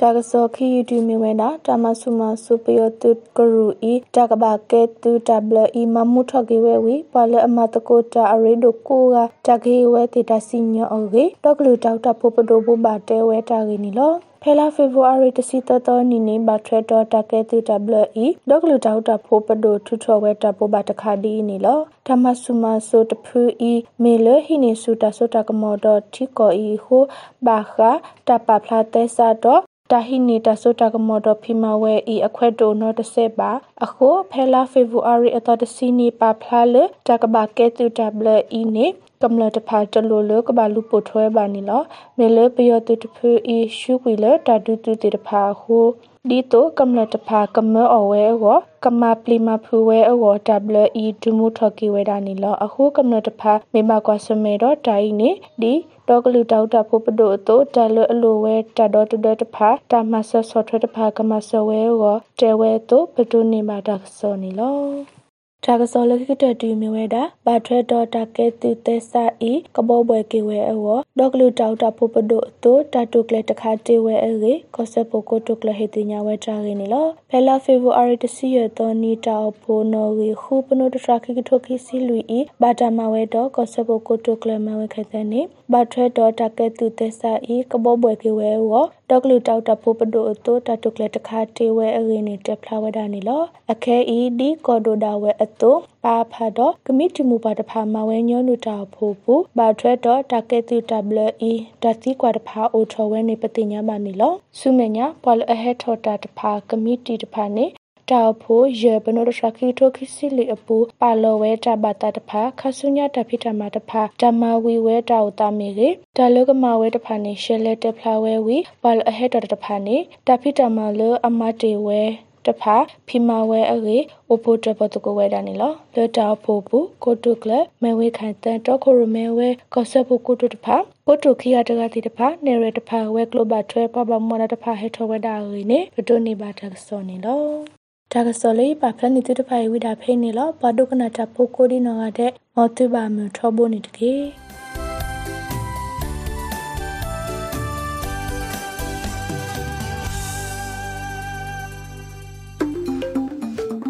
တာကစောခီယူတီမီဝဲနာတာမဆုမဆုပယောတုကရူဤတာကဘာကဲတူတဘလဤမမှုထကေဝဲဝီပါလအမတကိုတာအရေဒိုကိုကတကေဝဲတေတာစီညောအောကေတောက်ကလူတောက်တာဖို့ပဒိုဘူဘာတဲဝဲတာကေနီလောဖဲလာဖေဗူအာရီတစီတတော်နီနေဘထရတော်တကဲတူတဘလဤဒေါကလူတောက်တာဖို့ပဒိုထူထော်ဝဲတာပိုဘာတခါဒီနီလောဓမ္မဆုမဆုတဖူဤမေလဟိနေစုတာဆုတာကမောတော်ထီကောဤဟိုဘာခာတပဖလာတဲစာတော့ တာဟိနေတာဆိုတာကမော်ဒဖီမဝဲဤအခွဲ့တိုနော်တဆဲပါအခုဖဲလာဖေဗူအာရီအတော်တစီနီပါဖလာလေတကဘာကဲတူတဘလဤနေကမ္လတဖာတလိုလကဘာလူပိုထွဲပါနီလောမေလပယောတူတဖူဤရှုကွေလတာဒူတူတေတဖာဟုဒီတိုကမ္လတဖာကမောအဝဲကိုကမပလီမဖူဝဲအော် WE ဒူမူထကီဝဲဒါနီလောအခုကမ္လတဖာမေမကွာစမေတော့တိုင်နေဒီ ဒေါကလူတောက်တာဖို့ပဒိုတိုတလအလိုဝဲတတော်တတော်တဖာတမဆဆော့ထွဲတဖာကမဆဝဲကိုတဲဝဲတိုပဒိုနေမာဒါဆောနီလော တာကစောလကိတတူမြဝဲတာဘာထွဲတော်တာကဲတူတဲဆာဤကဘောဘွယ်ကေဝဲအောဒေါကလူတောက်တာဖို့ပဒိုတိုတာတုကလေတခါတေဝဲအေကောဆပိုကိုတုကလေဟေတိညာဝဲတာရင်းနီလောဖဲလာဖေဗူအာရီတစီရတော်နီတာဖိုနော်ဝီခုပနိုတထရာခိကထိုခိစီလူဤဘာတာမဝဲတော့ကောဆပိုကိုတုကလေမဝဲခဲတဲ့နေဘာထွဲတော်တာကဲတူတဲဆာဤကဘောဘွယ်ကေဝဲအောဒေါကလူတောက်တာဖို့ပဒိုတိုတာတုကလေတခါတေဝဲအေနီတက်ဖလာဝဲတာနီလောအခဲဤဒီကောဒိုဒါဝဲအတုပါဖာတော့ကမိတီမူပါတဖာမဝဲညောနုတာဖိုးဘူးဘာထွဲတော့တကဲတူ WE တတိကွာတဖာအိုထော်ဝဲနေပတိညာမနီလောဆုမညာပေါ်လအဟက်ထော်တာတဖာကမိတီတဖာနေတောက်ဖို့ရေဘနိုရရှခီထိုခိစီလီအပူပါလောဝဲတဘတာတဖာခဆုညာတဖိတမတဖာဓမ္မဝီဝဲတောက်တာမေလေတလကမဝဲတဖာနေရှဲလက်တဖလာဝဲဝီပါလအဟက်တော်တဖာနေတဖိတမလအမတေဝဲ တဖာဖီမာဝဲအေအိုဖိုတပတကိုဝဲတာနေလောလတာဖိုပူကိုတုကလမဲဝဲခိုင်တန်တော့ခိုရမဲဝဲကောဆပ်ဖို့ကိုတုတဖာကိုတုခိယတကတိတဖာနေရတဖာဝဲကလိုဘတ်ထွဲပပမောနာတဖာဟေထဝဲတာအေနေဘဒိုနေပါတက်စောနေလောဒါကစောလေးပါဖက်နေတူတဖိုင်ဝိတာဖိနေလောဘာဒုကနာတာပိုကိုဒီနောကတဲ့မောတူပါမြထောဘိုနေတကေ